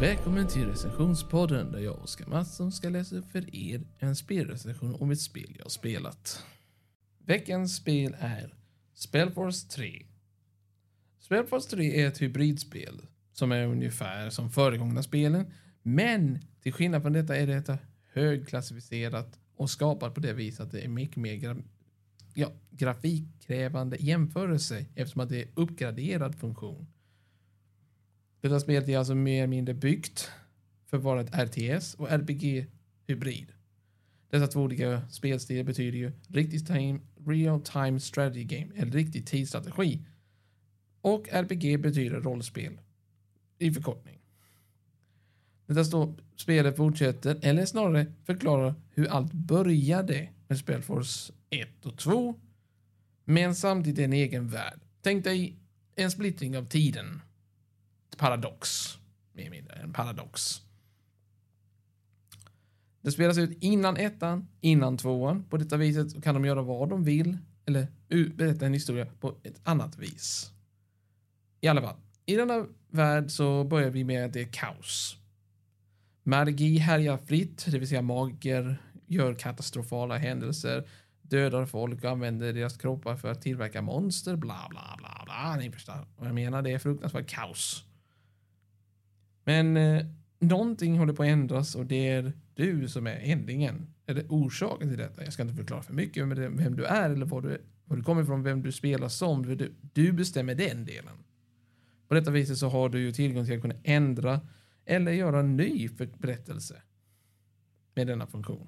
Välkommen till recensionspodden där jag och Oskar Mattsson ska läsa upp för er en spelrecension om ett spel jag har spelat. Veckans spel är Spellforce 3. Spellforce 3 är ett hybridspel som är ungefär som föregångna spelen, men till skillnad från detta är detta högklassificerat och skapat på det viset att det är mycket mer gra ja, grafikkrävande jämförelse eftersom att det är uppgraderad funktion. Detta spelet är alltså mer eller mindre byggt för att vara ett RTS och RPG-hybrid. Dessa två olika spelstilar betyder ju Riktigt time, real time strategy game, en riktig tidsstrategi. Och RPG betyder rollspel i förkortning. Detta står, spelet fortsätter, eller snarare förklarar hur allt började med Spelforce 1 och 2, men samtidigt en egen värld. Tänk dig en splittring av tiden paradox. Mer eller mindre en paradox. Det spelas ut innan ettan, innan tvåan. På detta viset kan de göra vad de vill eller berätta en historia på ett annat vis. I alla fall, i denna värld så börjar vi med att det är kaos. Magi härjar fritt, det vill säga magiker gör katastrofala händelser, dödar folk och använder deras kroppar för att tillverka monster, bla bla bla bla. Ni förstår vad jag menar, det är fruktansvärt kaos. Men eh, någonting håller på att ändras och det är du som är ändringen. Eller orsaken till detta. Jag ska inte förklara för mycket om vem du är eller var du, var du kommer ifrån, vem du spelar som. Du, du bestämmer den delen. På detta viset så har du ju tillgång till att kunna ändra eller göra en ny berättelse med denna funktion.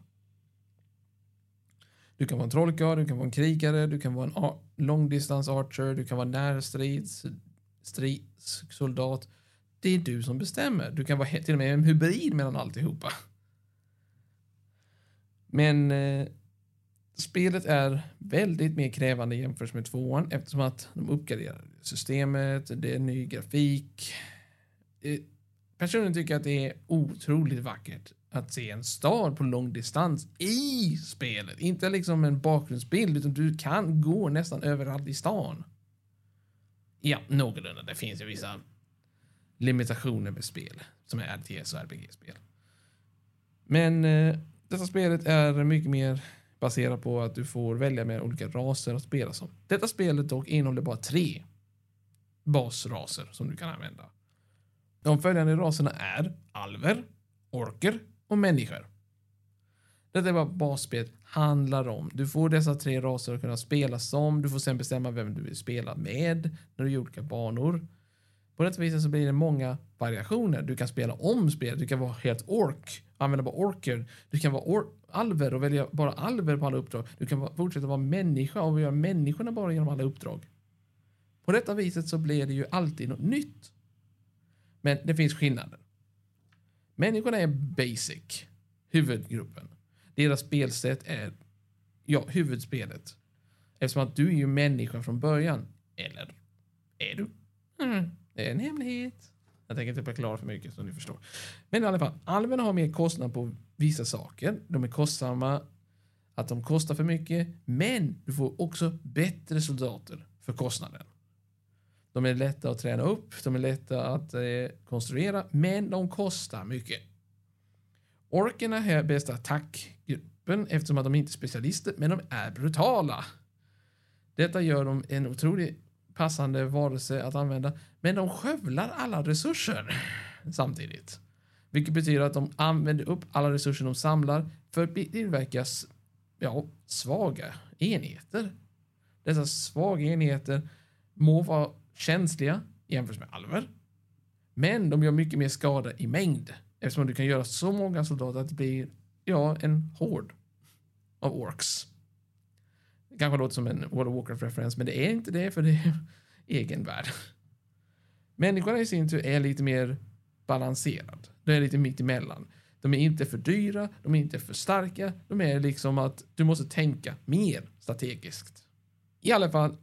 Du kan vara en trollkarl, du kan vara en krigare, du kan vara en långdistans archer, du kan vara närstrids stridssoldat. Det är du som bestämmer. Du kan vara till och med en hybrid mellan alltihopa. Men eh, spelet är väldigt mer krävande jämfört med tvåan eftersom att de uppgraderar systemet, det är ny grafik. Eh, personligen tycker jag att det är otroligt vackert att se en stad på lång distans i spelet. Inte liksom en bakgrundsbild, utan du kan gå nästan överallt i stan. Ja, någorlunda. Det finns ju vissa limitationer med spel som är RTS och RPG-spel. Men eh, detta spelet är mycket mer baserat på att du får välja mellan olika raser att spela som. Detta spelet dock innehåller bara tre basraser som du kan använda. De följande raserna är alver, orker och människor. Detta är vad basspelet handlar om. Du får dessa tre raser att kunna spela som. Du får sen bestämma vem du vill spela med när du gör olika banor. På detta viset så blir det många variationer. Du kan spela om spelet. Du kan vara helt ork, använda bara orker. Du kan vara or alver och välja bara alver på alla uppdrag. Du kan fortsätta vara människa och göra människorna bara genom alla uppdrag. På detta viset så blir det ju alltid något nytt. Men det finns skillnader. Människorna är basic, huvudgruppen. Deras spelsätt är, ja, huvudspelet. Eftersom att du är ju människa från början. Eller är du? Mm. Det är en hemlighet. Jag tänker inte förklara för mycket som ni förstår. Men i alla fall, alverna har mer kostnad på vissa saker. De är kostsamma, att de kostar för mycket, men du får också bättre soldater för kostnaden. De är lätta att träna upp, de är lätta att eh, konstruera, men de kostar mycket. Orkerna är bästa attackgruppen eftersom att de inte är specialister, men de är brutala. Detta gör dem en otrolig passande varelse att använda, men de skövlar alla resurser samtidigt. Vilket betyder att de använder upp alla resurser de samlar för att tillverka ja, svaga enheter. Dessa svaga enheter må vara känsliga jämfört med alver, men de gör mycket mer skada i mängd eftersom du kan göra så många soldater att det blir ja, en hord av orks. Det kanske låter som en World of Warcraft-referens, men det är inte det, för det är egen värld. Människorna i sin tur är lite mer balanserad. De är lite mitt emellan. De är inte för dyra, de är inte för starka. De är liksom att du måste tänka mer strategiskt. I alla fall,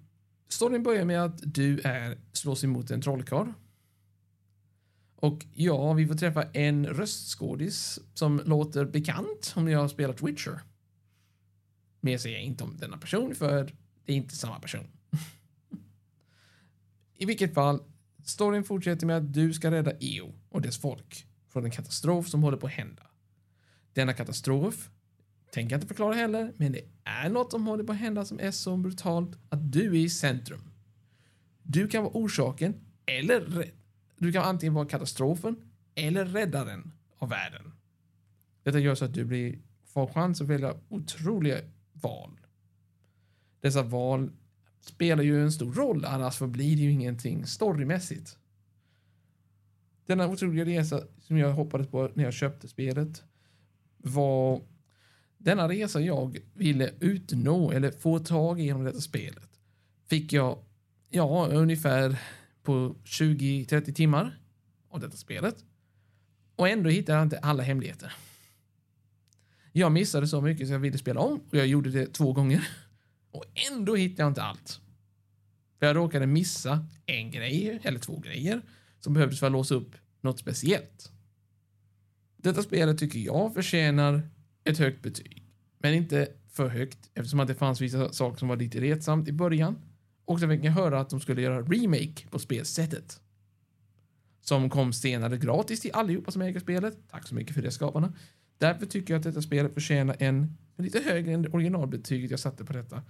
storyn börjar med att du är slås emot en trollkarl. Och ja, vi får träffa en röstskådis som låter bekant om ni har spelat Witcher. Mer säger jag inte om denna person för det är inte samma person. I vilket fall, storyn fortsätter med att du ska rädda EO och dess folk från en katastrof som håller på att hända. Denna katastrof tänker jag inte förklara heller, men det är något som håller på att hända som är så brutalt att du är i centrum. Du kan vara orsaken eller du kan antingen vara katastrofen eller räddaren av världen. Detta gör så att du blir, får chans att välja otroliga val. Dessa val spelar ju en stor roll, annars förblir det ju ingenting storymässigt. Denna otroliga resa som jag hoppades på när jag köpte spelet var denna resa jag ville utnå eller få tag i genom detta spelet fick jag ja, ungefär på 20-30 timmar av detta spelet. Och ändå hittade jag inte alla hemligheter. Jag missade så mycket så jag ville spela om och jag gjorde det två gånger. Och ändå hittade jag inte allt. För jag råkade missa en grej, eller två grejer, som behövdes för att låsa upp något speciellt. Detta spelet tycker jag förtjänar ett högt betyg. Men inte för högt eftersom att det fanns vissa saker som var lite retsamt i början. Och sen fick jag höra att de skulle göra remake på spelsättet. Som kom senare gratis till allihopa som äger spelet. Tack så mycket för det skaparna. Därför tycker jag att detta spelet förtjänar en lite högre än originalbetyget jag satte på detta.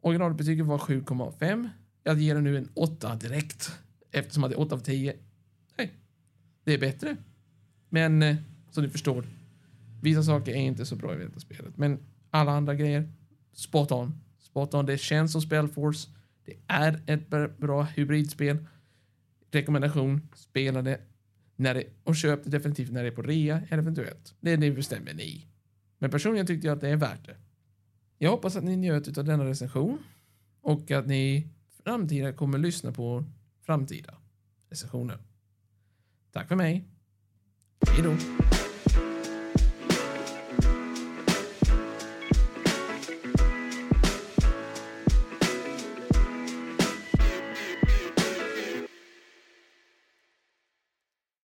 Originalbetyget var 7,5. Jag ger det nu en 8 direkt. Eftersom att det är 8 av 10. Nej, det är bättre. Men eh, som ni förstår, vissa saker är inte så bra i detta spelet. Men alla andra grejer, spot on. Spot on. Det känns som Spellforce. Det är ett bra hybridspel. Rekommendation, spela det. När det, och köp det definitivt när det är på rea, eventuellt. Det, det bestämmer ni. Men personligen tyckte jag att det är värt det. Jag hoppas att ni njöt av denna recension och att ni framtida kommer lyssna på framtida recensioner. Tack för mig. Hej då.